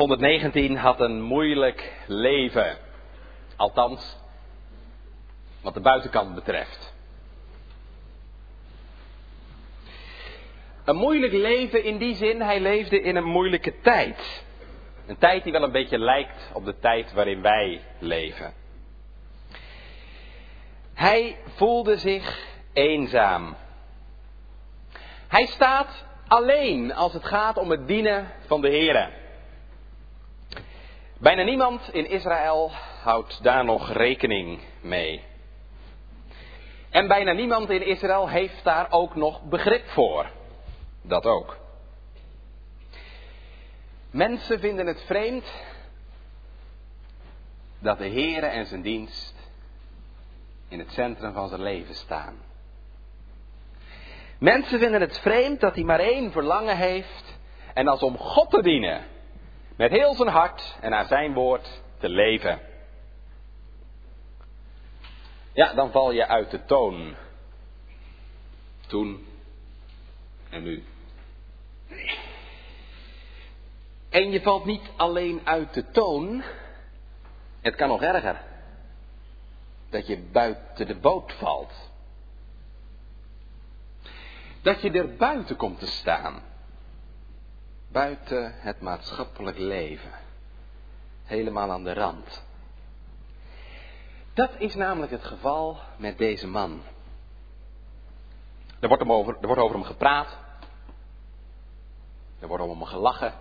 119 had een moeilijk leven. Althans, wat de buitenkant betreft. Een moeilijk leven in die zin, hij leefde in een moeilijke tijd. Een tijd die wel een beetje lijkt op de tijd waarin wij leven. Hij voelde zich eenzaam. Hij staat alleen als het gaat om het dienen van de Heer. Bijna niemand in Israël houdt daar nog rekening mee. En bijna niemand in Israël heeft daar ook nog begrip voor. Dat ook. Mensen vinden het vreemd dat de Heere en zijn dienst in het centrum van zijn leven staan. Mensen vinden het vreemd dat hij maar één verlangen heeft en als om God te dienen, met heel zijn hart en naar zijn woord te leven. Ja, dan val je uit de toon. Toen en nu. En je valt niet alleen uit de toon, het kan nog erger. Dat je buiten de boot valt. Dat je er buiten komt te staan. Buiten het maatschappelijk leven. Helemaal aan de rand. Dat is namelijk het geval met deze man. Er wordt, over, er wordt over hem gepraat. Er wordt om hem gelachen.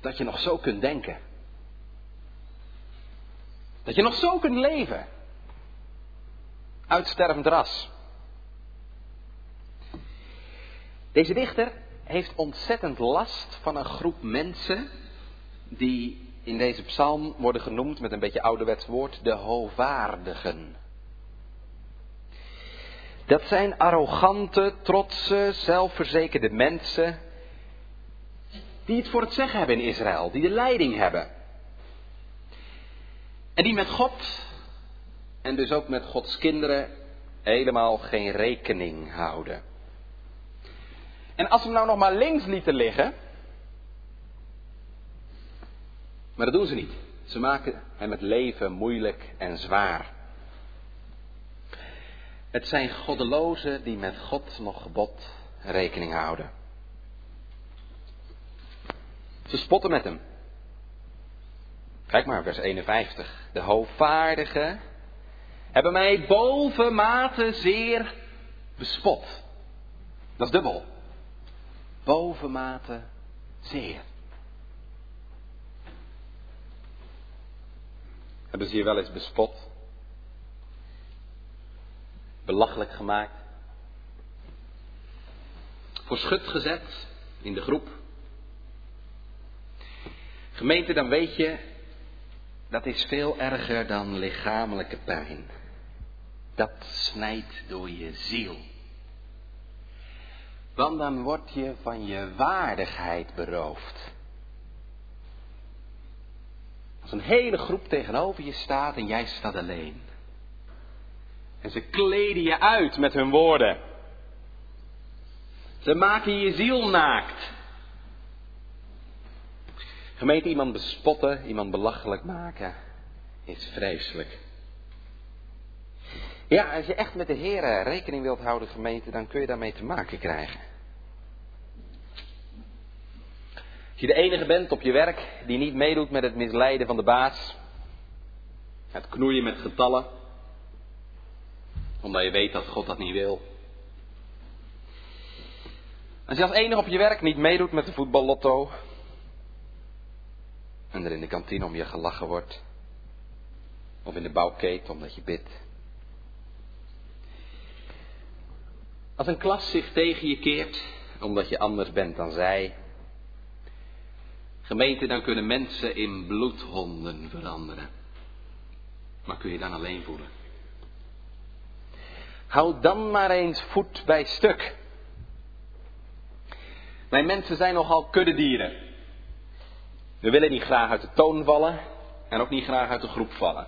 Dat je nog zo kunt denken. Dat je nog zo kunt leven. Uitstervend ras. Deze dichter heeft ontzettend last van een groep mensen die in deze psalm worden genoemd met een beetje ouderwets woord de hovaardigen. Dat zijn arrogante, trotse, zelfverzekerde mensen die het voor het zeggen hebben in Israël, die de leiding hebben. En die met God en dus ook met Gods kinderen helemaal geen rekening houden. En als we hem nou nog maar links lieten liggen, maar dat doen ze niet. Ze maken hem het leven moeilijk en zwaar. Het zijn goddelozen die met God nog gebod rekening houden. Ze spotten met hem. Kijk maar, vers 51. De hoogvaardigen hebben mij bovenmate zeer bespot. Dat is dubbel. Bovenmate zeer. Hebben ze je wel eens bespot? Belachelijk gemaakt? Voor schut gezet in de groep? Gemeente, dan weet je, dat is veel erger dan lichamelijke pijn. Dat snijdt door je ziel. Want dan word je van je waardigheid beroofd. Als een hele groep tegenover je staat en jij staat alleen. En ze kleden je uit met hun woorden. Ze maken je ziel naakt. Gemeente, iemand bespotten, iemand belachelijk maken, is vreselijk. Ja, als je echt met de Heer rekening wilt houden, gemeente, dan kun je daarmee te maken krijgen. Als je de enige bent op je werk die niet meedoet met het misleiden van de baas, het knoeien met getallen, omdat je weet dat God dat niet wil. Als je als enige op je werk niet meedoet met de voetballotto, en er in de kantine om je gelachen wordt, of in de bouwketen omdat je bidt. Als een klas zich tegen je keert, omdat je anders bent dan zij. Gemeente, dan kunnen mensen in bloedhonden veranderen. Maar kun je dan alleen voelen. Houd dan maar eens voet bij stuk. Wij mensen zijn nogal kuddedieren. We willen niet graag uit de toon vallen en ook niet graag uit de groep vallen.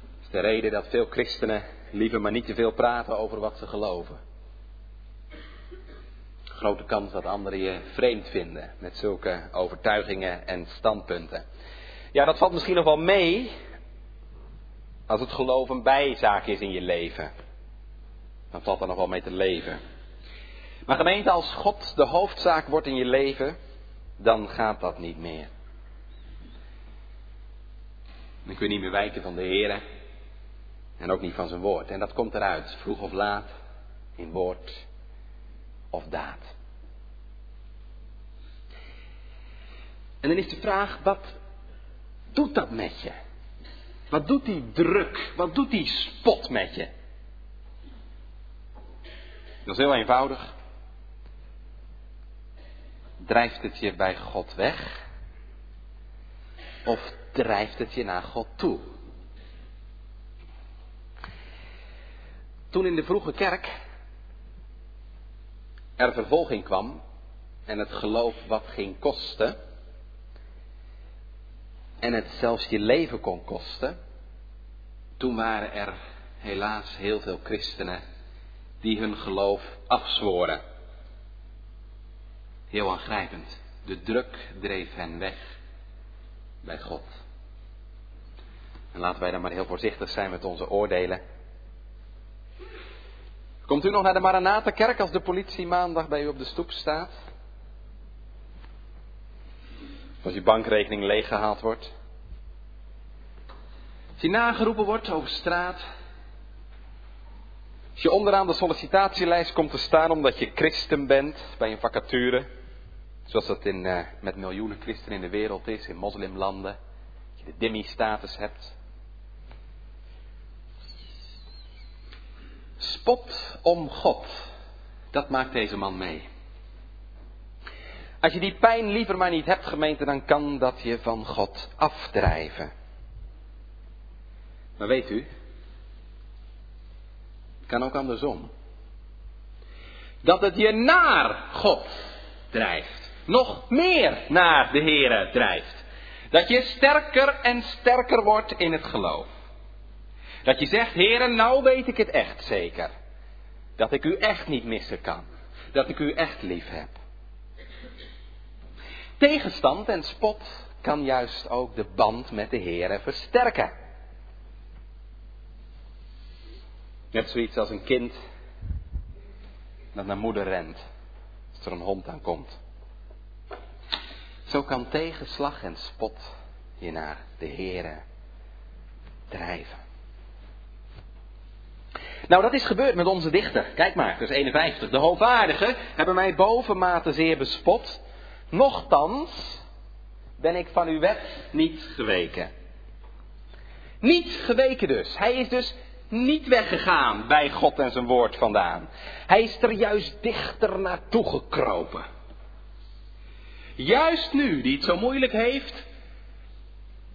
Dat is de reden dat veel christenen liever maar niet te veel praten over wat ze geloven. grote kans dat anderen je vreemd vinden met zulke overtuigingen en standpunten. Ja, dat valt misschien nog wel mee als het geloof een bijzaak is in je leven. Dan valt er nog wel mee te leven. Maar gemeente, als God de hoofdzaak wordt in je leven, dan gaat dat niet meer. Dan kun je niet meer wijken van de Heer en ook niet van zijn woord. En dat komt eruit, vroeg of laat, in woord of daad. En dan is de vraag, wat doet dat met je? Wat doet die druk? Wat doet die spot met je? Dat is heel eenvoudig. Drijft het je bij God weg? Of drijft het je naar God toe? Toen in de vroege kerk er vervolging kwam en het geloof wat ging kosten, en het zelfs je leven kon kosten, toen waren er helaas heel veel christenen die hun geloof afzworen. Heel aangrijpend. De druk dreef hen weg bij God. En laten wij dan maar heel voorzichtig zijn met onze oordelen. Komt u nog naar de Maranatha-kerk als de politie maandag bij u op de stoep staat? Als uw bankrekening leeggehaald wordt? Als je nageroepen wordt over straat? Als je onderaan de sollicitatielijst komt te staan omdat je christen bent bij een vacature? Zoals dat in, uh, met miljoenen christenen in de wereld is, in moslimlanden. Dat je de dimmy-status hebt. Spot om God. Dat maakt deze man mee. Als je die pijn liever maar niet hebt, gemeente, dan kan dat je van God afdrijven. Maar weet u, kan ook andersom. Dat het je naar God drijft. Nog meer naar de Here drijft. Dat je sterker en sterker wordt in het geloof. Dat je zegt, Heere, nou weet ik het echt zeker. Dat ik u echt niet missen kan. Dat ik u echt lief heb. Tegenstand en spot kan juist ook de band met de Heere versterken. Net zoiets als een kind dat naar moeder rent als er een hond aankomt. Zo kan tegenslag en spot je naar de Heere drijven. Nou, dat is gebeurd met onze dichter. Kijk maar, vers 51. De hoogwaardigen hebben mij bovenmate zeer bespot. Nochtans ben ik van uw wet niet geweken. Niet geweken dus. Hij is dus niet weggegaan bij God en zijn woord vandaan. Hij is er juist dichter naartoe gekropen. Juist nu, die het zo moeilijk heeft,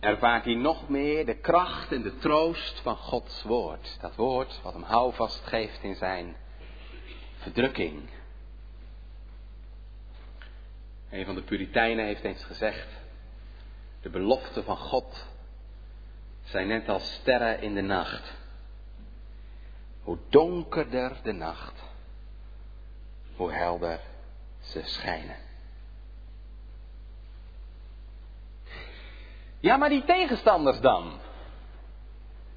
ervaart hij nog meer de kracht en de troost van Gods woord. Dat woord wat hem houvast geeft in zijn verdrukking. Een van de Puritijnen heeft eens gezegd: De beloften van God zijn net als sterren in de nacht. Hoe donkerder de nacht, hoe helder ze schijnen. Ja, maar die tegenstanders dan?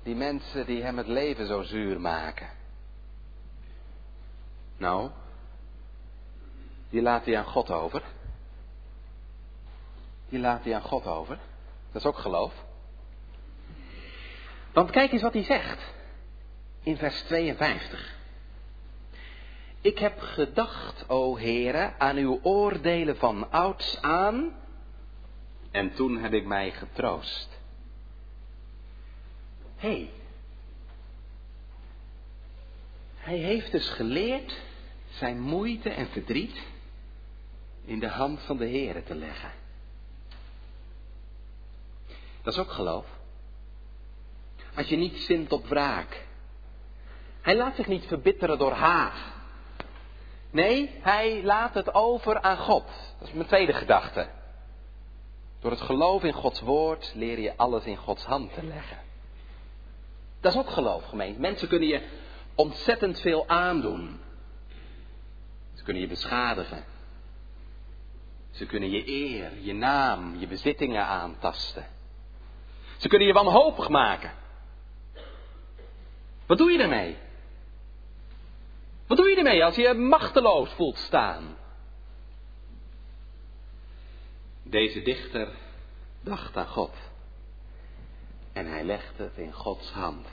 Die mensen die hem het leven zo zuur maken. Nou, die laat hij aan God over. Die laat hij aan God over. Dat is ook geloof. Want kijk eens wat hij zegt. In vers 52. Ik heb gedacht, o Heere, aan uw oordelen van ouds aan en toen heb ik mij getroost. Hé. Hij heeft dus geleerd zijn moeite en verdriet in de hand van de Heer te leggen. Dat is ook geloof. Als je niet zint op wraak. Hij laat zich niet verbitteren door haat. Nee, hij laat het over aan God. Dat is mijn tweede gedachte. Door het geloof in Gods woord leer je alles in Gods hand te leggen. Dat is ook geloof, gemeente. Mensen kunnen je ontzettend veel aandoen. Ze kunnen je beschadigen. Ze kunnen je eer, je naam, je bezittingen aantasten. Ze kunnen je wanhopig maken. Wat doe je ermee? Wat doe je ermee als je je machteloos voelt staan? Deze dichter dacht aan God. En hij legde het in Gods hand.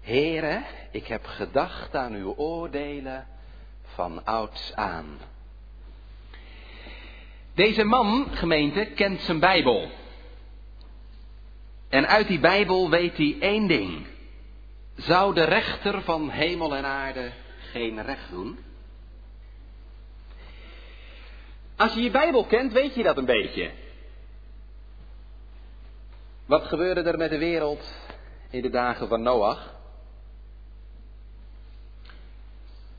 Heren, ik heb gedacht aan uw oordelen van ouds aan. Deze man, gemeente, kent zijn Bijbel. En uit die Bijbel weet hij één ding. Zou de rechter van hemel en aarde geen recht doen? Als je je Bijbel kent, weet je dat een beetje. Wat gebeurde er met de wereld in de dagen van Noach?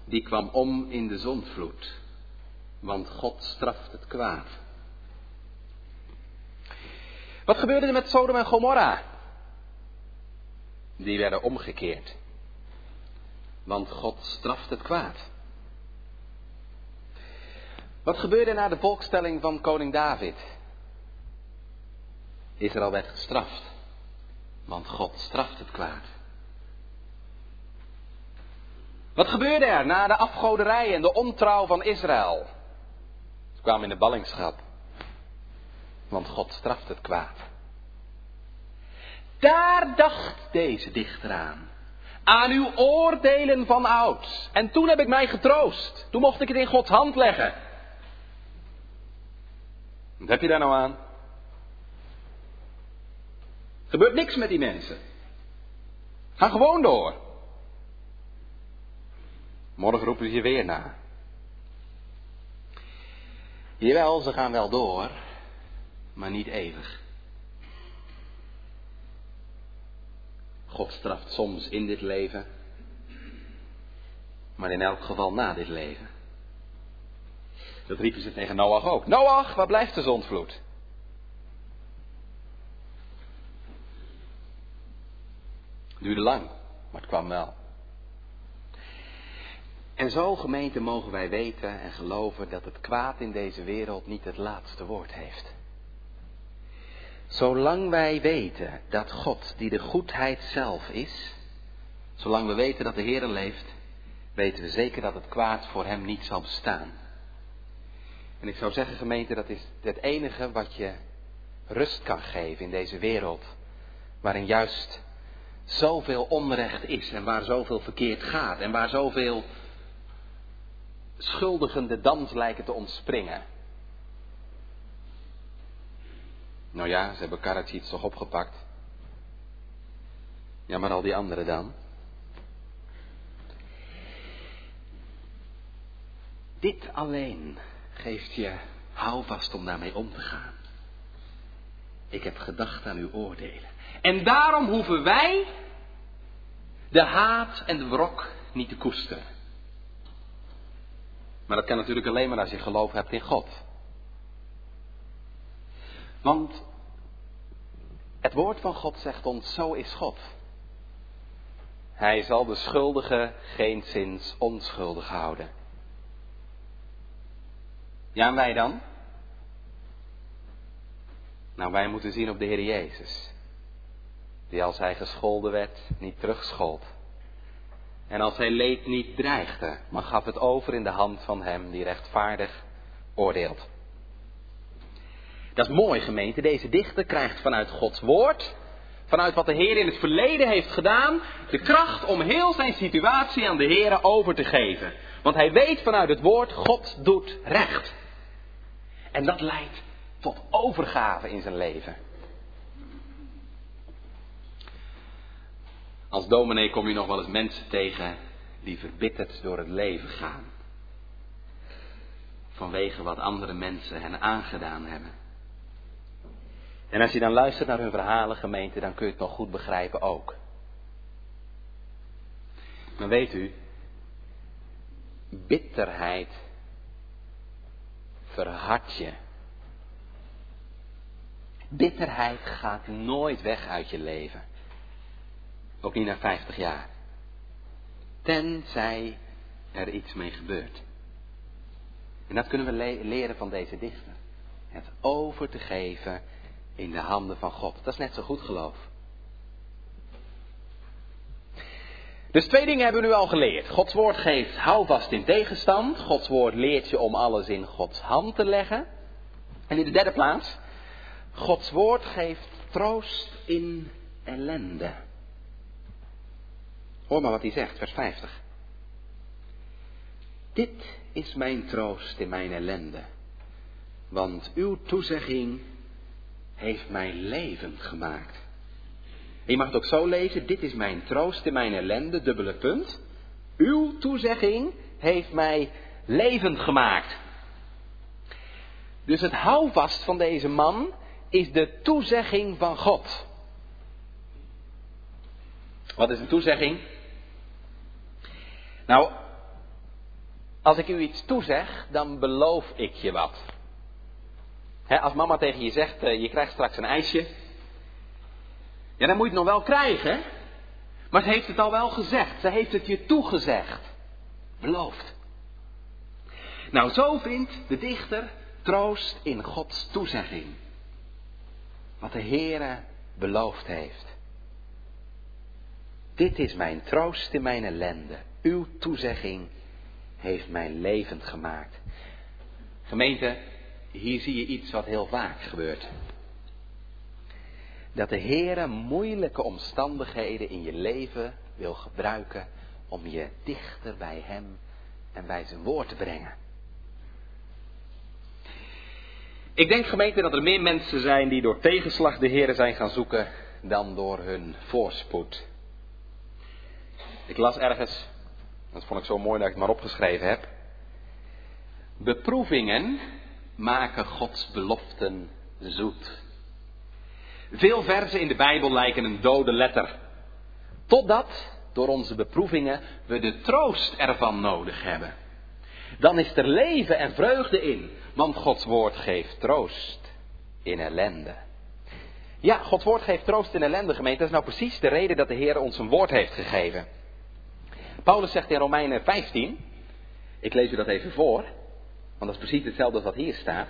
Die kwam om in de zondvloed, want God straft het kwaad. Wat gebeurde er met Sodom en Gomorra? Die werden omgekeerd, want God straft het kwaad. Wat gebeurde na de volkstelling van koning David? Israël werd gestraft, want God straft het kwaad. Wat gebeurde er na de afgoderij en de ontrouw van Israël? Ze kwamen in de ballingschap, want God straft het kwaad. Daar dacht deze dichter aan. Aan uw oordelen van oud. En toen heb ik mij getroost. Toen mocht ik het in Gods hand leggen. Wat heb je daar nou aan? Gebeurt niks met die mensen. Ga gewoon door. Morgen roepen ze je weer na. Jawel, ze gaan wel door, maar niet eeuwig. God straft soms in dit leven, maar in elk geval na dit leven. Dat riepen ze tegen Noach ook. Noach, waar blijft de zondvloed? Duurde lang, maar het kwam wel. En zo, gemeente, mogen wij weten en geloven dat het kwaad in deze wereld niet het laatste woord heeft. Zolang wij weten dat God, die de goedheid zelf is, zolang we weten dat de Heer leeft, weten we zeker dat het kwaad voor Hem niet zal bestaan. En ik zou zeggen, gemeente, dat is het enige wat je rust kan geven in deze wereld, waarin juist zoveel onrecht is en waar zoveel verkeerd gaat en waar zoveel schuldigen de dans lijken te ontspringen. Nou ja, ze hebben Karadzic toch opgepakt. Ja, maar al die anderen dan? Dit alleen geeft je houvast om daarmee om te gaan. Ik heb gedacht aan uw oordelen. En daarom hoeven wij de haat en de wrok niet te koesteren. Maar dat kan natuurlijk alleen maar als je geloof hebt in God. Want het woord van God zegt ons, zo is God. Hij zal de schuldige geen zins onschuldig houden. Ja, en wij dan? Nou, wij moeten zien op de Heer Jezus. Die als hij gescholden werd, niet terugschold. En als hij leed niet dreigde, maar gaf het over in de hand van hem die rechtvaardig oordeelt. Dat is mooi gemeente. Deze dichter krijgt vanuit Gods woord, vanuit wat de Heer in het verleden heeft gedaan, de kracht om heel zijn situatie aan de Heer over te geven. Want hij weet vanuit het woord, God doet recht. En dat leidt tot overgave in zijn leven. Als dominee kom je nog wel eens mensen tegen die verbitterd door het leven gaan. Vanwege wat andere mensen hen aangedaan hebben. En als je dan luistert naar hun verhalen, gemeente, dan kun je het nog goed begrijpen ook. Maar weet u, bitterheid verhard je. Bitterheid gaat nooit weg uit je leven. Ook niet na 50 jaar. Tenzij er iets mee gebeurt. En dat kunnen we leren van deze dichter. Het over te geven in de handen van God. Dat is net zo goed geloof. Dus twee dingen hebben we nu al geleerd. Gods woord geeft houvast in tegenstand. Gods woord leert je om alles in Gods hand te leggen. En in de derde plaats, Gods woord geeft troost in ellende. Hoor maar wat hij zegt, vers 50. Dit is mijn troost in mijn ellende, want uw toezegging heeft mij levend gemaakt. Je mag het ook zo lezen, dit is mijn troost in mijn ellende, dubbele punt. Uw toezegging heeft mij levend gemaakt. Dus het houvast van deze man is de toezegging van God. Wat is een toezegging? Nou, als ik u iets toezeg, dan beloof ik je wat. als mama tegen je zegt, uh, je krijgt straks een ijsje. Ja, dan moet je het nog wel krijgen. Maar ze heeft het al wel gezegd. Ze heeft het je toegezegd. Beloofd. Nou, zo vindt de dichter troost in Gods toezegging. Wat de Heere beloofd heeft. Dit is mijn troost in mijn ellende. Uw toezegging heeft mij levend gemaakt. Gemeente, hier zie je iets wat heel vaak gebeurt. Dat de Heere moeilijke omstandigheden in je leven wil gebruiken om je dichter bij Hem en bij zijn woord te brengen. Ik denk gemeente dat er meer mensen zijn die door tegenslag de Heere zijn gaan zoeken dan door hun voorspoed. Ik las ergens dat vond ik zo mooi dat ik het maar opgeschreven heb. Beproevingen maken Gods beloften zoet. Veel verzen in de Bijbel lijken een dode letter. Totdat, door onze beproevingen, we de troost ervan nodig hebben. Dan is er leven en vreugde in, want Gods woord geeft troost in ellende. Ja, Gods woord geeft troost in ellende, gemeente. Dat is nou precies de reden dat de Heer ons een woord heeft gegeven. Paulus zegt in Romeinen 15, ik lees u dat even voor, want dat is precies hetzelfde als wat hier staat.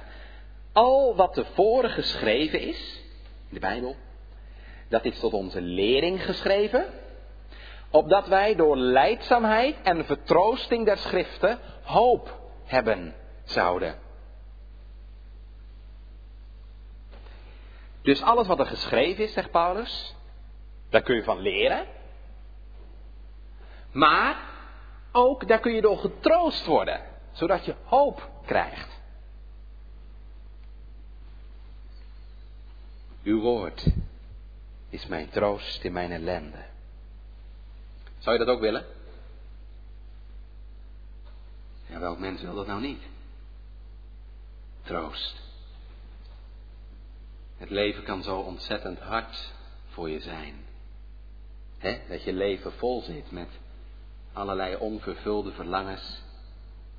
Al wat tevoren geschreven is, de Bijbel, dat is tot onze lering geschreven, opdat wij door leidzaamheid en vertroosting der schriften hoop hebben zouden. Dus alles wat er geschreven is, zegt Paulus, daar kun je van leren. Maar ook daar kun je door getroost worden, zodat je hoop krijgt. Uw woord is mijn troost in mijn ellende. Zou je dat ook willen? Ja, welk mens wil dat nou niet? Troost. Het leven kan zo ontzettend hard voor je zijn. He? Dat je leven vol zit met allerlei onvervulde verlangens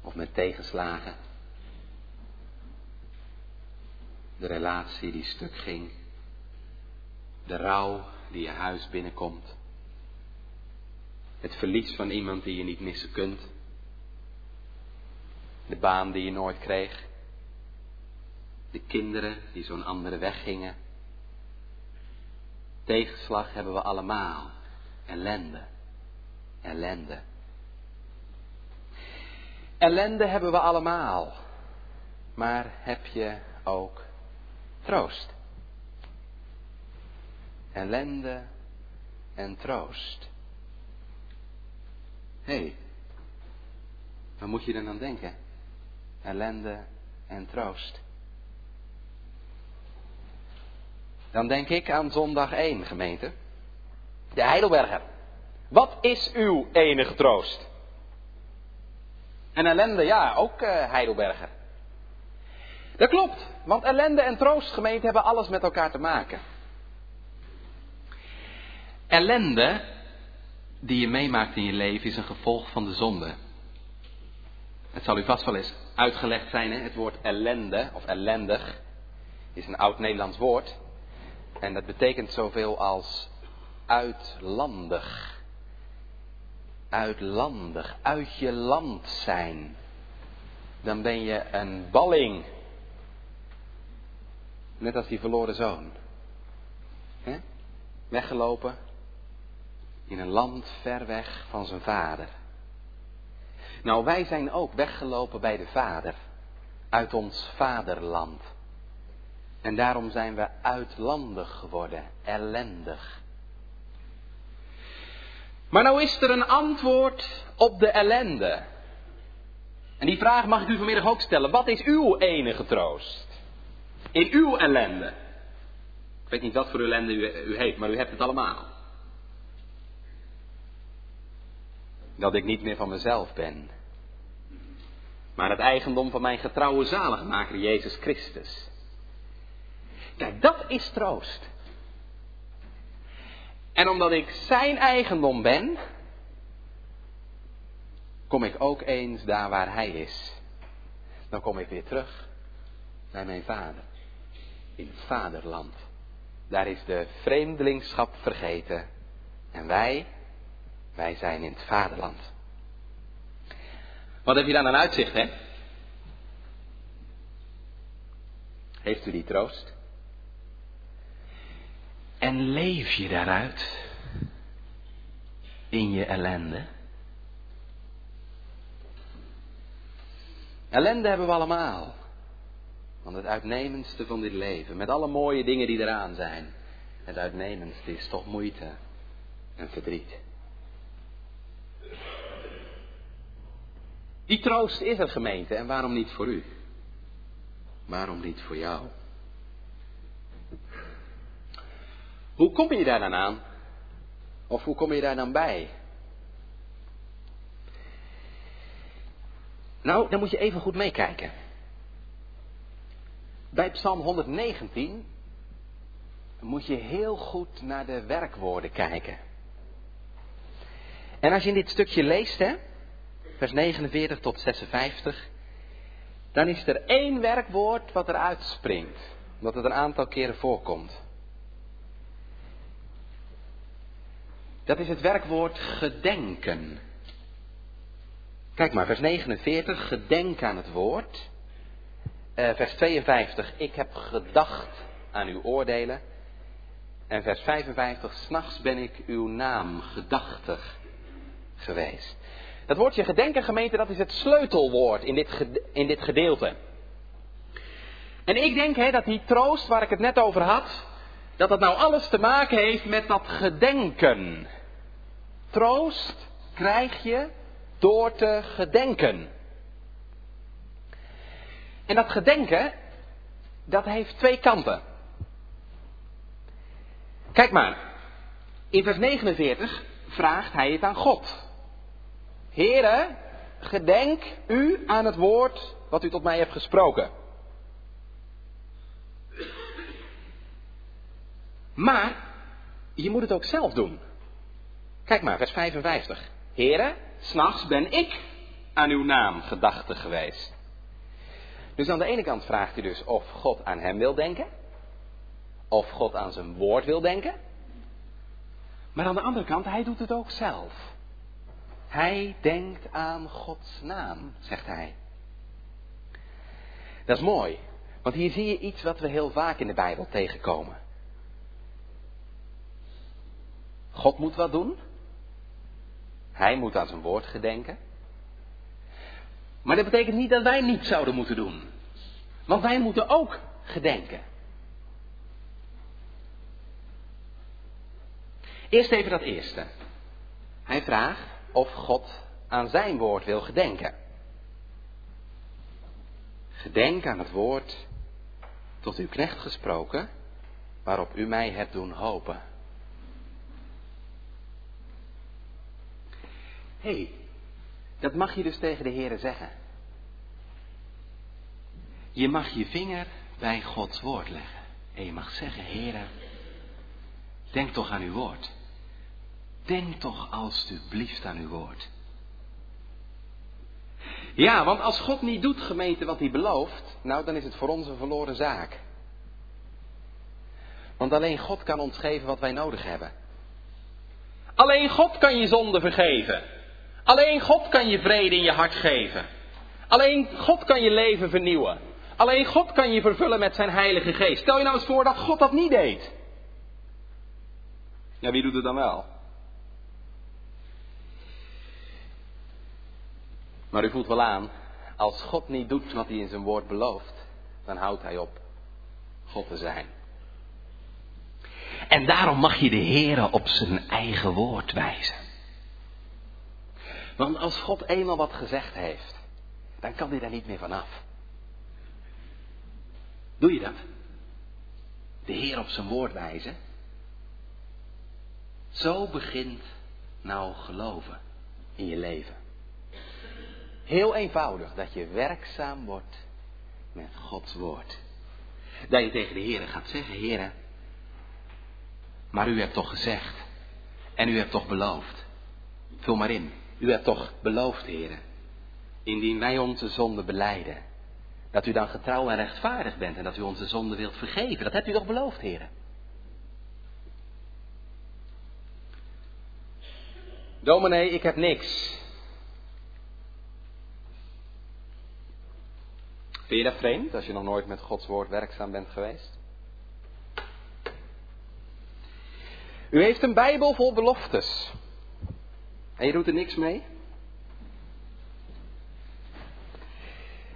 of met tegenslagen. De relatie die stuk ging. De rouw die je huis binnenkomt. Het verlies van iemand die je niet missen kunt. De baan die je nooit kreeg. De kinderen die zo'n andere weg gingen. Tegenslag hebben we allemaal. Ellende ellende. Ellende hebben we allemaal. Maar heb je ook troost? Ellende en troost. Hé, hey, waar moet je dan aan denken? Ellende en troost. Dan denk ik aan zondag 1, gemeente. De Heidelberger. Wat is uw enige troost? En ellende, ja, ook uh, Heidelberger. Dat klopt, want ellende en troost, gemeente, hebben alles met elkaar te maken. Ellende die je meemaakt in je leven is een gevolg van de zonde. Het zal u vast wel eens uitgelegd zijn, hè? het woord ellende of ellendig is een oud Nederlands woord. En dat betekent zoveel als uitlandig uitlandig, uit je land zijn. dan ben je een balling. Net als die verloren zoon. He? Weggelopen in een land ver weg van zijn vader. Nou, wij zijn ook weggelopen bij de vader, uit ons vaderland. En daarom zijn we uitlandig geworden, ellendig. Maar nou is er een antwoord op de ellende. En die vraag mag ik u vanmiddag ook stellen. Wat is uw enige troost? In uw ellende. Ik weet niet wat voor ellende u, u heeft, maar u hebt het allemaal. Dat ik niet meer van mezelf ben. Maar het eigendom van mijn getrouwe zaligmaker Jezus Christus. Kijk, dat is troost. En omdat ik zijn eigendom ben, kom ik ook eens daar waar hij is. Dan kom ik weer terug bij mijn vader. In het vaderland. Daar is de vreemdelingschap vergeten. En wij, wij zijn in het vaderland. Wat heb je dan aan uitzicht, hè? Heeft u die troost? En leef je daaruit? In je ellende? Ellende hebben we allemaal. Want het uitnemendste van dit leven, met alle mooie dingen die eraan zijn, het uitnemendste is toch moeite en verdriet. Die troost is er gemeente en waarom niet voor u? Waarom niet voor jou? Hoe kom je daar dan aan? Of hoe kom je daar dan bij? Nou, dan moet je even goed meekijken. Bij Psalm 119 moet je heel goed naar de werkwoorden kijken. En als je in dit stukje leest, hè, vers 49 tot 56, dan is er één werkwoord wat eruit springt, omdat het een aantal keren voorkomt. Dat is het werkwoord gedenken. Kijk maar, vers 49, gedenk aan het woord. Uh, vers 52, ik heb gedacht aan uw oordelen. En vers 55, s'nachts ben ik uw naam gedachtig geweest. Dat woordje gedenken, gemeente, dat is het sleutelwoord in dit, in dit gedeelte. En ik denk hè, dat die troost waar ik het net over had, dat dat nou alles te maken heeft met dat gedenken. Troost krijg je door te gedenken. En dat gedenken, dat heeft twee kanten. Kijk maar, in vers 49 vraagt hij het aan God. Heren, gedenk u aan het woord wat u tot mij hebt gesproken. Maar je moet het ook zelf doen. Kijk maar, vers 55. Heren, s'nachts ben ik aan uw naam gedachte geweest. Dus aan de ene kant vraagt hij dus of God aan hem wil denken. Of God aan zijn woord wil denken. Maar aan de andere kant, hij doet het ook zelf. Hij denkt aan Gods naam, zegt hij. Dat is mooi, want hier zie je iets wat we heel vaak in de Bijbel tegenkomen. God moet wat doen. Hij moet aan zijn woord gedenken. Maar dat betekent niet dat wij niets zouden moeten doen. Want wij moeten ook gedenken. Eerst even dat eerste. Hij vraagt of God aan zijn woord wil gedenken. Gedenk aan het woord tot uw knecht gesproken, waarop u mij hebt doen hopen. Hé, hey, dat mag je dus tegen de Heer zeggen. Je mag je vinger bij Gods woord leggen. En je mag zeggen, Heer, denk toch aan uw woord. Denk toch alstublieft aan uw woord. Ja, want als God niet doet, gemeente, wat hij belooft, nou dan is het voor ons een verloren zaak. Want alleen God kan ons geven wat wij nodig hebben. Alleen God kan je zonde vergeven. Alleen God kan je vrede in je hart geven. Alleen God kan je leven vernieuwen. Alleen God kan je vervullen met zijn Heilige Geest. Stel je nou eens voor dat God dat niet deed. Ja, wie doet het dan wel? Maar u voelt wel aan, als God niet doet wat hij in zijn woord belooft, dan houdt hij op God te zijn. En daarom mag je de Heer op zijn eigen woord wijzen. Want als God eenmaal wat gezegd heeft, dan kan hij daar niet meer vanaf. Doe je dat? De Heer op zijn woord wijzen? Zo begint nou geloven in je leven. Heel eenvoudig, dat je werkzaam wordt met Gods woord. Dat je tegen de Heer gaat zeggen, Heer, maar u hebt toch gezegd en u hebt toch beloofd. Vul maar in. U hebt toch beloofd, Heer, indien wij onze zonde beleiden, dat u dan getrouw en rechtvaardig bent en dat u onze zonde wilt vergeven. Dat hebt u toch beloofd, Heer? Dominee, ik heb niks. Vind je dat vreemd als je nog nooit met Gods woord werkzaam bent geweest? U heeft een Bijbel vol beloftes. En je doet er niks mee?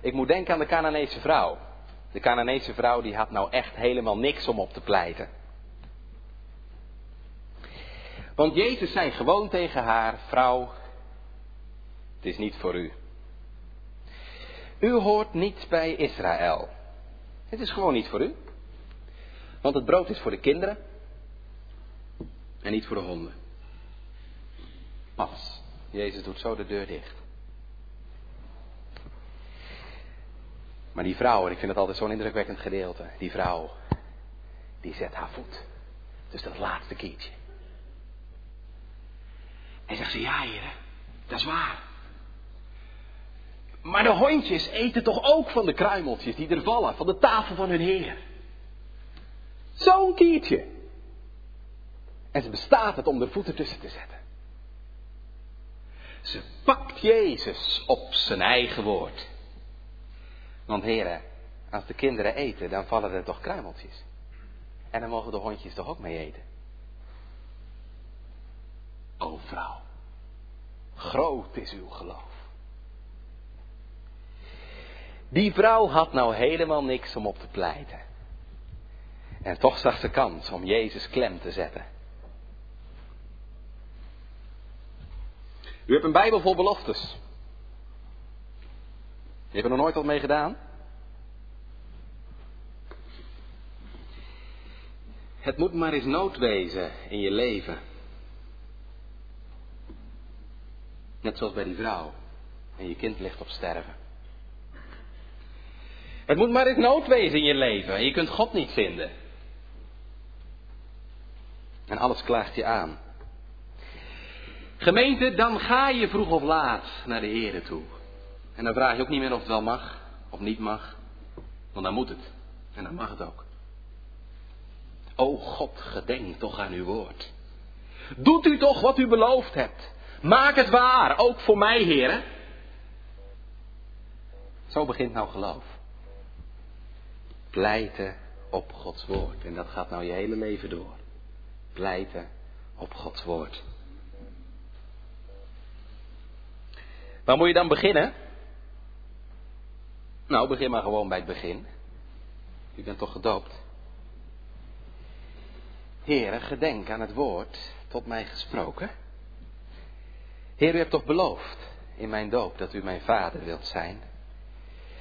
Ik moet denken aan de Canaanese vrouw. De Canaanese vrouw die had nou echt helemaal niks om op te pleiten. Want Jezus zei gewoon tegen haar, vrouw, het is niet voor u. U hoort niet bij Israël. Het is gewoon niet voor u. Want het brood is voor de kinderen en niet voor de honden. Pas, Jezus doet zo de deur dicht. Maar die vrouw, en ik vind het altijd zo'n indrukwekkend gedeelte, die vrouw, die zet haar voet. Dus dat laatste keertje. En zegt ze, ja heren, dat is waar. Maar de hondjes eten toch ook van de kruimeltjes die er vallen, van de tafel van hun heer. Zo'n kiertje. En ze bestaat het om de voeten tussen te zetten. Ze pakt Jezus op zijn eigen woord. Want heren, als de kinderen eten, dan vallen er toch kruimeltjes. En dan mogen de hondjes toch ook mee eten. O vrouw, groot is uw geloof. Die vrouw had nou helemaal niks om op te pleiten. En toch zag ze kans om Jezus klem te zetten. U hebt een Bijbel vol beloftes. Je hebt er nog nooit wat mee gedaan? Het moet maar eens nood wezen in je leven. Net zoals bij die vrouw. En je kind ligt op sterven. Het moet maar eens nood in je leven. En je kunt God niet vinden. En alles klaagt je aan. Gemeente, dan ga je vroeg of laat naar de Here toe. En dan vraag je ook niet meer of het wel mag of niet mag. Want dan moet het. En dan mag het ook. O God, gedenk toch aan uw woord. Doet u toch wat u beloofd hebt. Maak het waar, ook voor mij, heren. Zo begint nou geloof. Pleiten op Gods woord. En dat gaat nou je hele leven door. Pleiten op Gods woord. Waar moet je dan beginnen? Nou, begin maar gewoon bij het begin. U bent toch gedoopt? Heere, gedenk aan het woord tot mij gesproken. Heer, u hebt toch beloofd in mijn doop dat u mijn vader wilt zijn?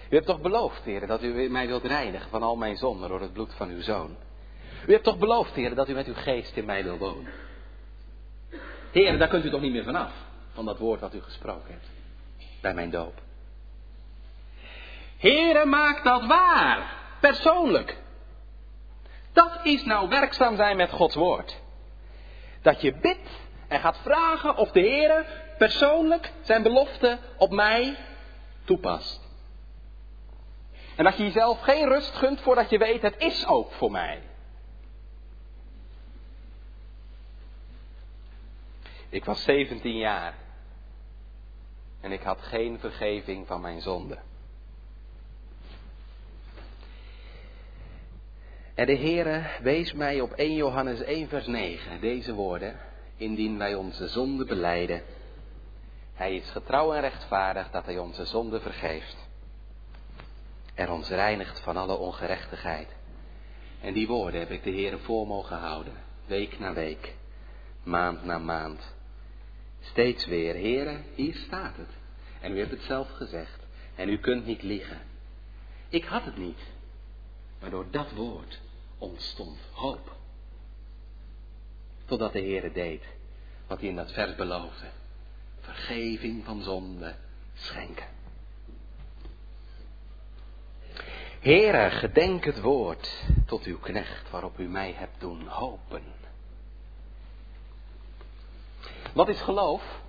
U hebt toch beloofd, Heer, dat u mij wilt reinigen van al mijn zonden door het bloed van uw zoon? U hebt toch beloofd, Heer, dat u met uw geest in mij wil wonen? Heer, daar kunt u toch niet meer vanaf, van dat woord wat u gesproken hebt, bij mijn doop? Heere, maak dat waar, persoonlijk. Dat is nou werkzaam zijn met Gods woord. Dat je bidt en gaat vragen of de Heere persoonlijk zijn belofte op mij toepast. En dat je jezelf geen rust gunt voordat je weet het is ook voor mij. Ik was 17 jaar. en ik had geen vergeving van mijn zonde. En de Heere wees mij op 1 Johannes 1 vers 9 deze woorden, indien wij onze zonde beleiden. Hij is getrouw en rechtvaardig dat hij onze zonde vergeeft en ons reinigt van alle ongerechtigheid. En die woorden heb ik de Heere voor mogen houden, week na week, maand na maand. Steeds weer, Heere, hier staat het. En u hebt het zelf gezegd. En u kunt niet liegen. Ik had het niet. Maar door dat woord ontstond hoop. Totdat de Heere deed wat hij in dat vers beloofde. Vergeving van zonde schenken. Heere, gedenk het woord tot uw knecht waarop u mij hebt doen hopen. Wat is geloof?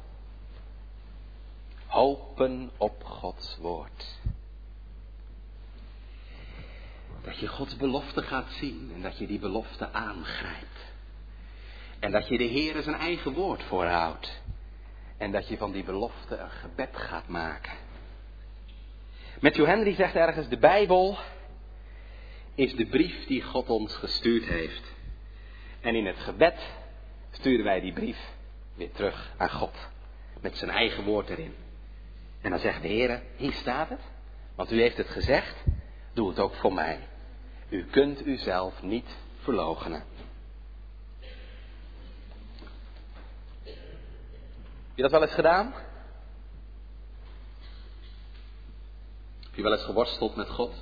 Hopen op Gods woord. Dat je Gods belofte gaat zien en dat je die belofte aangrijpt. En dat je de Heer zijn eigen woord voorhoudt. En dat je van die belofte een gebed gaat maken. Matthew Henry zegt ergens, de Bijbel is de brief die God ons gestuurd heeft. En in het gebed sturen wij die brief weer terug aan God. Met zijn eigen woord erin. En dan zegt de Heer, hier staat het. Want u heeft het gezegd, doe het ook voor mij. U kunt uzelf niet verloochenen. Heb je dat wel eens gedaan? Heb je wel eens geworsteld met God?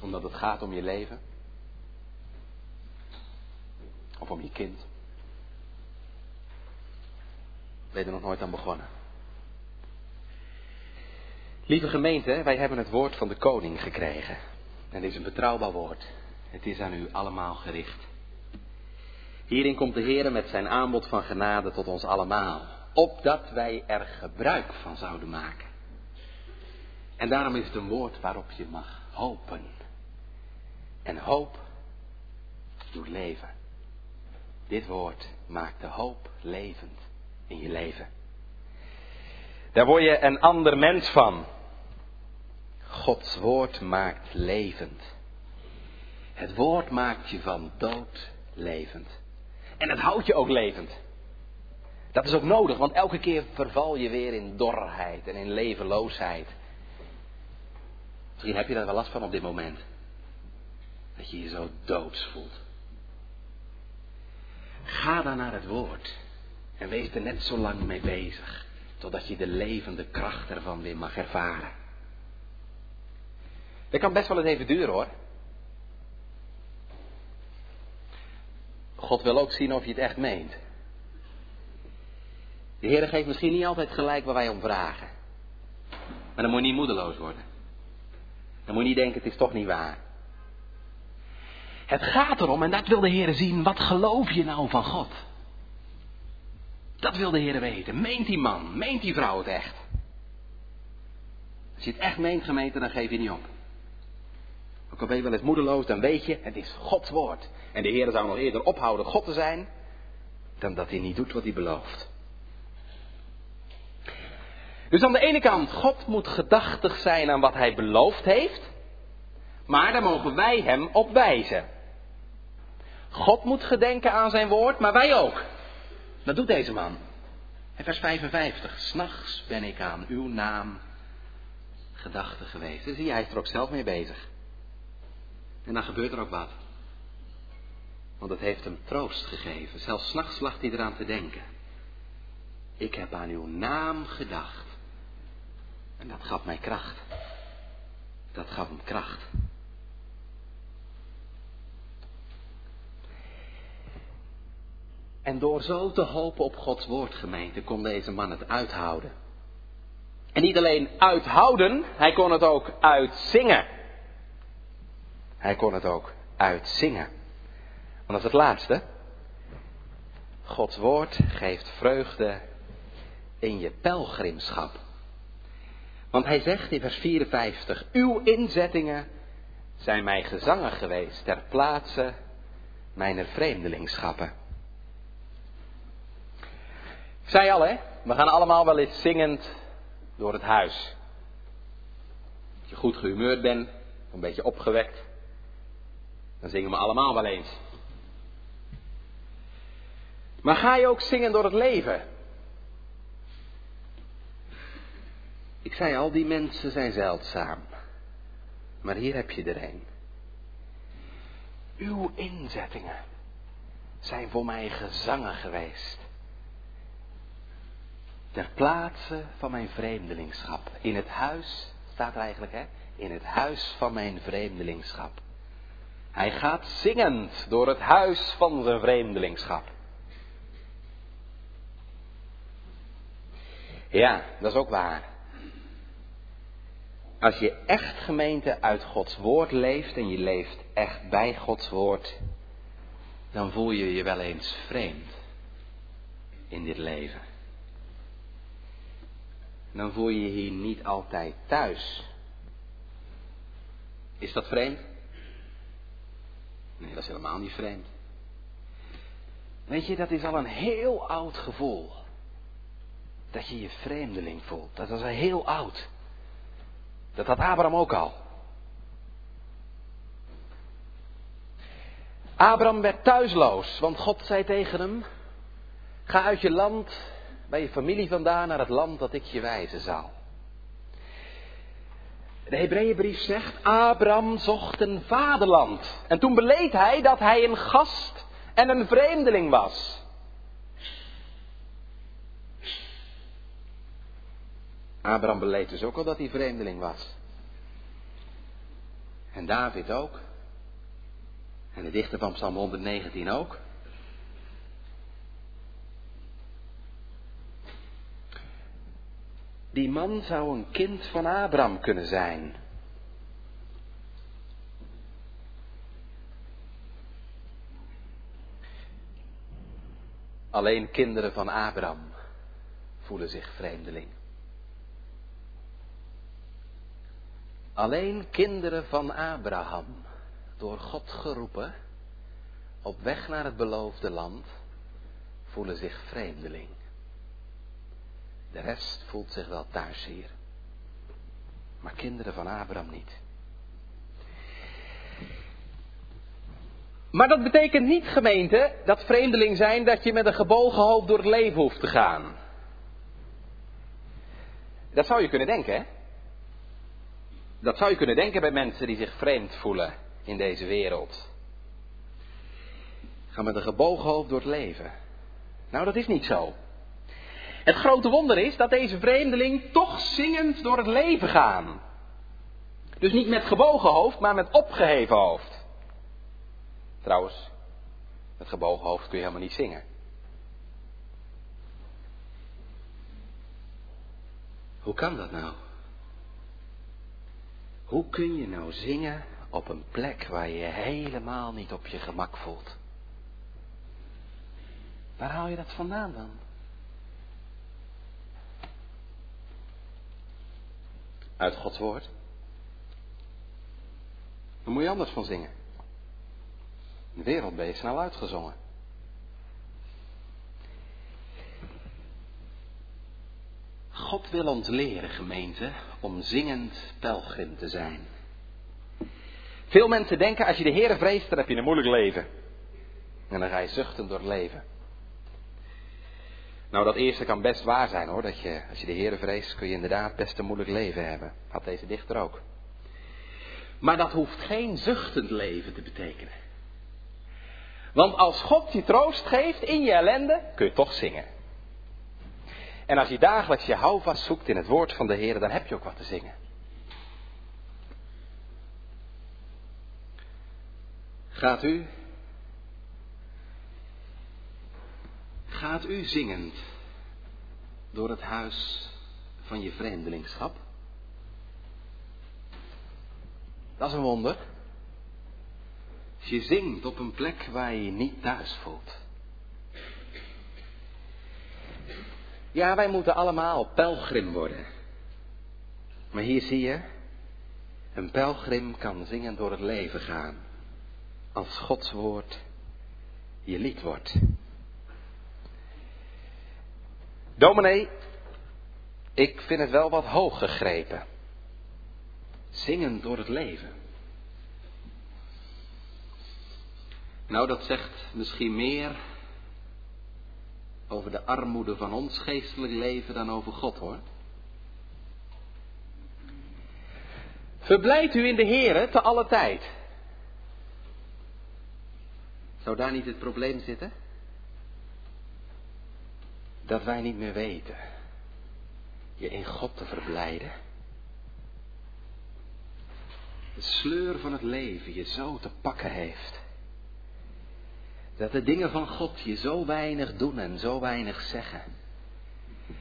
Omdat het gaat om je leven? Of om je kind? Ben je er nog nooit aan begonnen? Lieve gemeente, wij hebben het woord van de koning gekregen. En dit is een betrouwbaar woord. Het is aan u allemaal gericht. Hierin komt de Heer met zijn aanbod van genade tot ons allemaal. Opdat wij er gebruik van zouden maken. En daarom is het een woord waarop je mag hopen. En hoop doet leven. Dit woord maakt de hoop levend in je leven. Daar word je een ander mens van. Gods woord maakt levend. Het woord maakt je van dood levend. En het houdt je ook levend. Dat is ook nodig, want elke keer verval je weer in dorheid en in levenloosheid. Misschien heb je daar wel last van op dit moment. Dat je je zo doods voelt. Ga dan naar het woord. En wees er net zo lang mee bezig. Totdat je de levende kracht ervan weer mag ervaren. Dat kan best wel eens even duren hoor. God wil ook zien of je het echt meent. De Heer geeft misschien niet altijd gelijk waar wij om vragen. Maar dan moet je niet moedeloos worden. Dan moet je niet denken, het is toch niet waar. Het gaat erom, en dat wil de Heer zien, wat geloof je nou van God? Dat wil de Heer weten. Meent die man, meent die vrouw het echt? Als je het echt meent, gemeente, dan geef je niet op. Ook al ben je wel eens moedeloos, dan weet je, het is Gods woord. En de Heer zou nog eerder ophouden God te zijn, dan dat hij niet doet wat hij belooft. Dus aan de ene kant, God moet gedachtig zijn aan wat hij beloofd heeft, maar daar mogen wij hem op wijzen. God moet gedenken aan zijn woord, maar wij ook. Dat doet deze man. In vers 55. S'nachts ben ik aan uw naam gedachte geweest. zie hij is er ook zelf mee bezig. En dan gebeurt er ook wat. Want het heeft hem troost gegeven. Zelfs s'nachts lag hij eraan te denken. Ik heb aan uw naam gedacht. En dat gaf mij kracht. Dat gaf hem kracht. En door zo te hopen op Gods woord, gemeente, kon deze man het uithouden. En niet alleen uithouden, hij kon het ook uitzingen. Hij kon het ook uitzingen. Want dat het laatste. Gods woord geeft vreugde in je pelgrimschap. Want hij zegt in vers 54, uw inzettingen zijn mij gezangen geweest ter plaatse mijner vreemdelingschappen. Ik zei al, hè, we gaan allemaal wel eens zingend door het huis. Als je goed gehumeurd bent, een beetje opgewekt, dan zingen we allemaal wel eens. Maar ga je ook zingen door het leven? Ik zei al, die mensen zijn zeldzaam. Maar hier heb je er een. Uw inzettingen zijn voor mij gezangen geweest. Ter plaatse van mijn vreemdelingschap. In het huis, staat er eigenlijk hè, in het huis van mijn vreemdelingschap. Hij gaat zingend door het huis van zijn vreemdelingschap. Ja, dat is ook waar. Als je echt gemeente uit Gods woord leeft en je leeft echt bij Gods woord, dan voel je je wel eens vreemd in dit leven. Dan voel je je hier niet altijd thuis. Is dat vreemd? Nee, dat is helemaal niet vreemd. Weet je, dat is al een heel oud gevoel. Dat je je vreemdeling voelt. Dat is al heel oud. Dat had Abraham ook al. Abraham werd thuisloos, want God zei tegen hem: Ga uit je land, bij je familie vandaan, naar het land dat ik je wijzen zal. De Hebreeënbrief zegt: Abraham zocht een vaderland. En toen beleed hij dat hij een gast en een vreemdeling was. Abraham beleed dus ook al dat hij vreemdeling was. En David ook. En de dichter van Psalm 119 ook. Die man zou een kind van Abraham kunnen zijn. Alleen kinderen van Abraham voelen zich vreemdeling. Alleen kinderen van Abraham, door God geroepen, op weg naar het beloofde land, voelen zich vreemdeling. De rest voelt zich wel thuis hier. Maar kinderen van Abraham niet. Maar dat betekent niet, gemeente, dat vreemdeling zijn dat je met een gebogen hoofd door het leven hoeft te gaan. Dat zou je kunnen denken, hè? Dat zou je kunnen denken bij mensen die zich vreemd voelen in deze wereld. Gaan met een gebogen hoofd door het leven. Nou, dat is niet zo. Het grote wonder is dat deze vreemdeling toch zingend door het leven gaan. Dus niet met gebogen hoofd, maar met opgeheven hoofd. Trouwens, met gebogen hoofd kun je helemaal niet zingen. Hoe kan dat nou? Hoe kun je nou zingen op een plek waar je helemaal niet op je gemak voelt? Waar haal je dat vandaan dan? Uit Gods woord. Dan moet je anders van zingen. De wereld ben je snel uitgezongen. God wil ons leren, gemeente, om zingend pelgrim te zijn. Veel mensen denken, als je de Heer vreest, dan heb je een moeilijk leven. En dan ga je zuchten door het leven. Nou, dat eerste kan best waar zijn hoor. Dat je, als je de Heer vreest, kun je inderdaad best een moeilijk leven hebben. Had deze dichter ook. Maar dat hoeft geen zuchtend leven te betekenen. Want als God je troost geeft in je ellende, kun je toch zingen. En als je dagelijks je houvast zoekt in het woord van de Heer, dan heb je ook wat te zingen. Gaat u, gaat u zingend door het huis van je vreemdelingschap? Dat is een wonder. Je zingt op een plek waar je je niet thuis voelt. Ja, wij moeten allemaal pelgrim worden. Maar hier zie je, een pelgrim kan zingen door het leven gaan. Als Gods woord je lied wordt. Dominee, ik vind het wel wat hoog gegrepen. Zingen door het leven. Nou, dat zegt misschien meer over de armoede van ons geestelijk leven dan over God hoor. Verblijft u in de Here te alle tijd. Zou daar niet het probleem zitten? Dat wij niet meer weten je in God te verblijden. De sleur van het leven je zo te pakken heeft. Dat de dingen van God je zo weinig doen en zo weinig zeggen.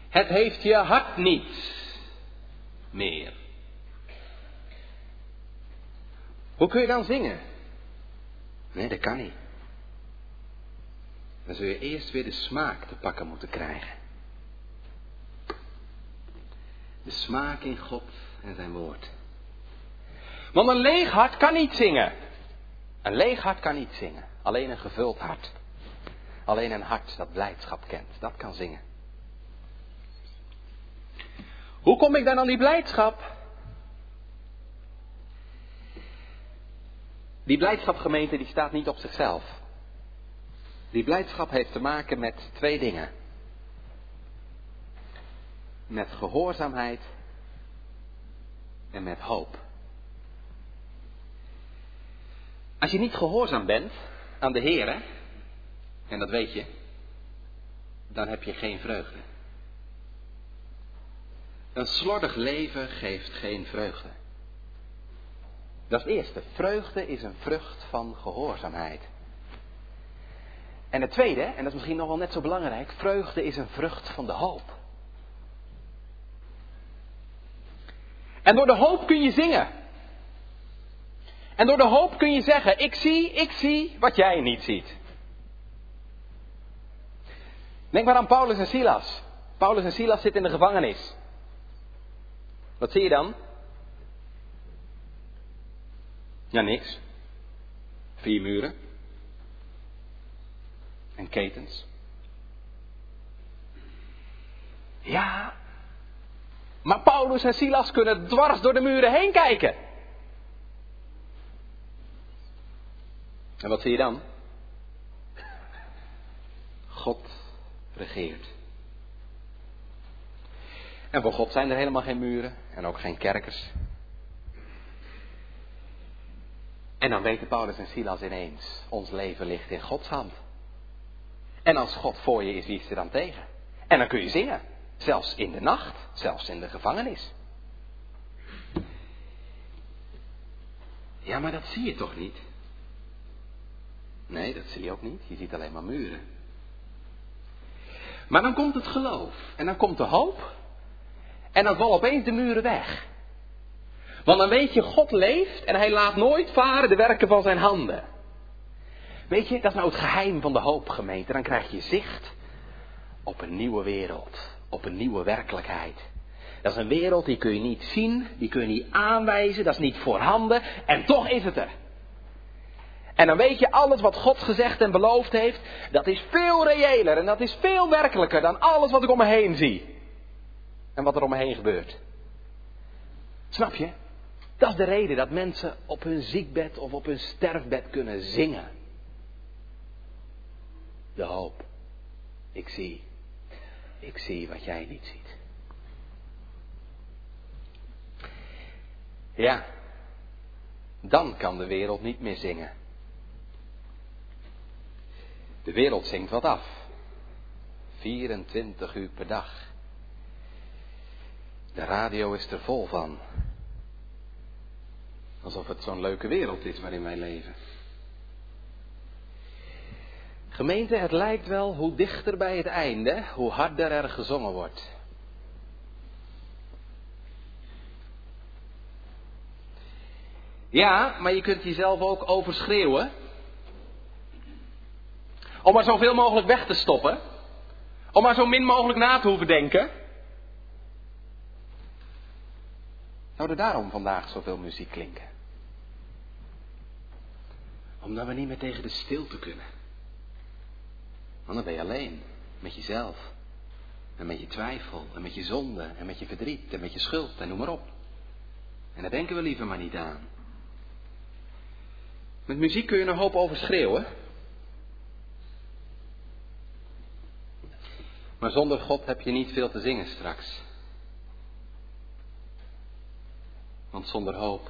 Het heeft je hart niet meer. Hoe kun je dan zingen? Nee, dat kan niet. Dan zul je eerst weer de smaak te pakken moeten krijgen. De smaak in God en zijn woord. Want een leeg hart kan niet zingen. Een leeg hart kan niet zingen. Alleen een gevuld hart. Alleen een hart dat blijdschap kent, dat kan zingen. Hoe kom ik dan aan die blijdschap? Die blijdschapgemeente die staat niet op zichzelf. Die blijdschap heeft te maken met twee dingen. Met gehoorzaamheid en met hoop. Als je niet gehoorzaam bent aan de Heer, en dat weet je, dan heb je geen vreugde. Een slordig leven geeft geen vreugde. Dat is het eerste. Vreugde is een vrucht van gehoorzaamheid. En het tweede, en dat is misschien nog wel net zo belangrijk, vreugde is een vrucht van de hoop. En door de hoop kun je zingen. En door de hoop kun je zeggen, ik zie, ik zie wat jij niet ziet. Denk maar aan Paulus en Silas. Paulus en Silas zitten in de gevangenis. Wat zie je dan? Ja, niks. Vier muren. En ketens. Ja. Maar Paulus en Silas kunnen dwars door de muren heen kijken. En wat zie je dan? God regeert. En voor God zijn er helemaal geen muren en ook geen kerkers. En dan weten Paulus en Silas ineens, ons leven ligt in Gods hand. En als God voor je is, wie is er dan tegen? En dan kun je zingen, zelfs in de nacht, zelfs in de gevangenis. Ja, maar dat zie je toch niet? Nee, dat zie je ook niet. Je ziet alleen maar muren. Maar dan komt het geloof. En dan komt de hoop. En dan vallen opeens de muren weg. Want dan weet je, God leeft en hij laat nooit varen de werken van zijn handen. Weet je, dat is nou het geheim van de hoop, gemeente. Dan krijg je zicht op een nieuwe wereld, op een nieuwe werkelijkheid. Dat is een wereld die kun je niet zien, die kun je niet aanwijzen, dat is niet voorhanden en toch is het er. En dan weet je, alles wat God gezegd en beloofd heeft, dat is veel reëler en dat is veel werkelijker dan alles wat ik om me heen zie. En wat er om me heen gebeurt. Snap je? Dat is de reden dat mensen op hun ziekbed of op hun sterfbed kunnen zingen. De hoop. Ik zie. Ik zie wat jij niet ziet. Ja, dan kan de wereld niet meer zingen. De wereld zingt wat af. 24 uur per dag. De radio is er vol van. Alsof het zo'n leuke wereld is waarin wij leven. Gemeente, het lijkt wel hoe dichter bij het einde, hoe harder er gezongen wordt. Ja, maar je kunt jezelf ook overschreeuwen. Om maar zoveel mogelijk weg te stoppen. Om maar zo min mogelijk na te hoeven denken. Zou er daarom vandaag zoveel muziek klinken? Omdat we niet meer tegen de stilte kunnen. Want dan ben je alleen met jezelf. En met je twijfel, en met je zonde, en met je verdriet, en met je schuld, en noem maar op. En daar denken we liever maar niet aan. Met muziek kun je een hoop over schreeuwen. Maar zonder God heb je niet veel te zingen straks. Want zonder hoop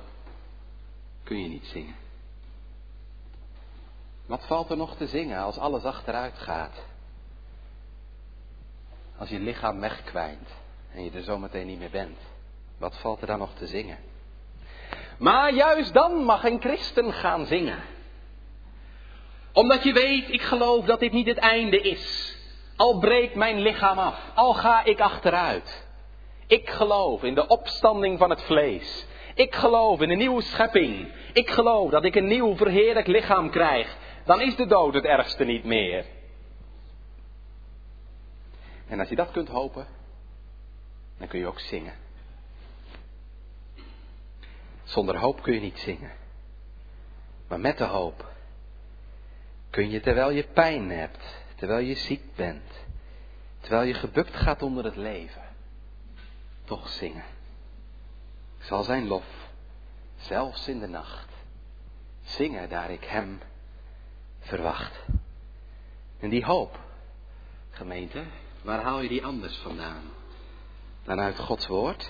kun je niet zingen. Wat valt er nog te zingen als alles achteruit gaat? Als je lichaam wegkwijnt en je er zometeen niet meer bent. Wat valt er dan nog te zingen? Maar juist dan mag een christen gaan zingen. Omdat je weet, ik geloof dat dit niet het einde is. Al breekt mijn lichaam af, al ga ik achteruit. Ik geloof in de opstanding van het vlees. Ik geloof in een nieuwe schepping. Ik geloof dat ik een nieuw verheerlijk lichaam krijg. Dan is de dood het ergste niet meer. En als je dat kunt hopen, dan kun je ook zingen. Zonder hoop kun je niet zingen. Maar met de hoop kun je terwijl je pijn hebt, terwijl je ziek bent, terwijl je gebukt gaat onder het leven, toch zingen. Ik zal zijn lof, zelfs in de nacht, zingen daar ik hem verwacht. En die hoop, gemeente, waar haal je die anders vandaan? Dan uit Gods woord?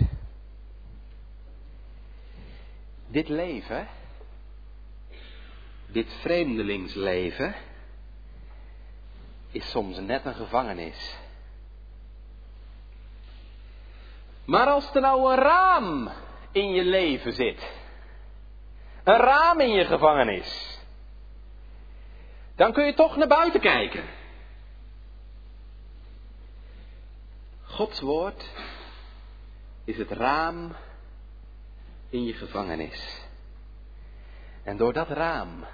Dit leven, dit vreemdelingsleven, is soms net een gevangenis. Maar als er nou een raam in je leven zit, een raam in je gevangenis, dan kun je toch naar buiten kijken. Gods woord is het raam in je gevangenis. En door dat raam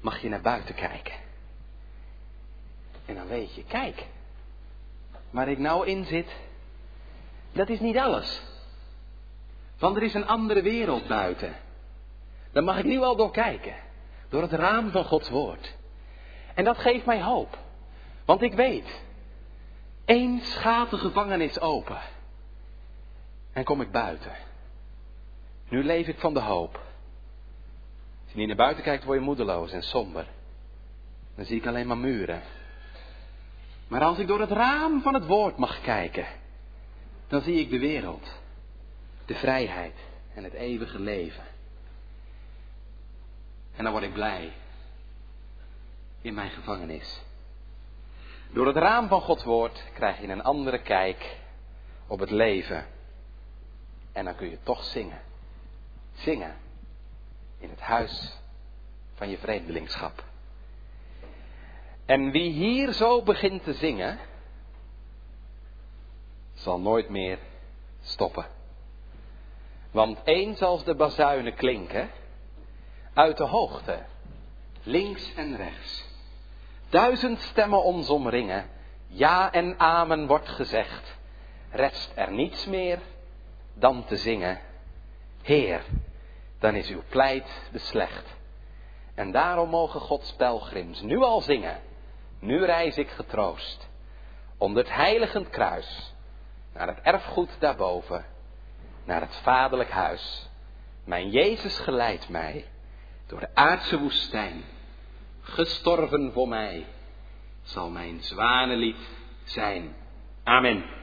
mag je naar buiten kijken. En dan weet je, kijk, waar ik nou in zit, dat is niet alles. Want er is een andere wereld buiten. Daar mag ik nu al door kijken. Door het raam van Gods woord. En dat geeft mij hoop. Want ik weet, eens gaat de gevangenis open. En kom ik buiten. Nu leef ik van de hoop. Als je niet naar buiten kijkt, word je moedeloos en somber. Dan zie ik alleen maar muren. Maar als ik door het raam van het woord mag kijken, dan zie ik de wereld, de vrijheid en het eeuwige leven. En dan word ik blij in mijn gevangenis. Door het raam van Gods woord krijg je een andere kijk op het leven. En dan kun je toch zingen. Zingen in het huis van je vreemdelingschap. En wie hier zo begint te zingen, zal nooit meer stoppen. Want eens als de bazuinen klinken, uit de hoogte, links en rechts, duizend stemmen ons omringen, ja en amen wordt gezegd, rest er niets meer dan te zingen, Heer, dan is uw pleit beslecht. En daarom mogen Gods pelgrims nu al zingen, nu reis ik getroost, onder het heiligend kruis, naar het erfgoed daarboven, naar het vaderlijk huis. Mijn Jezus geleidt mij door de aardse woestijn, gestorven voor mij, zal mijn zwanenlied zijn. Amen.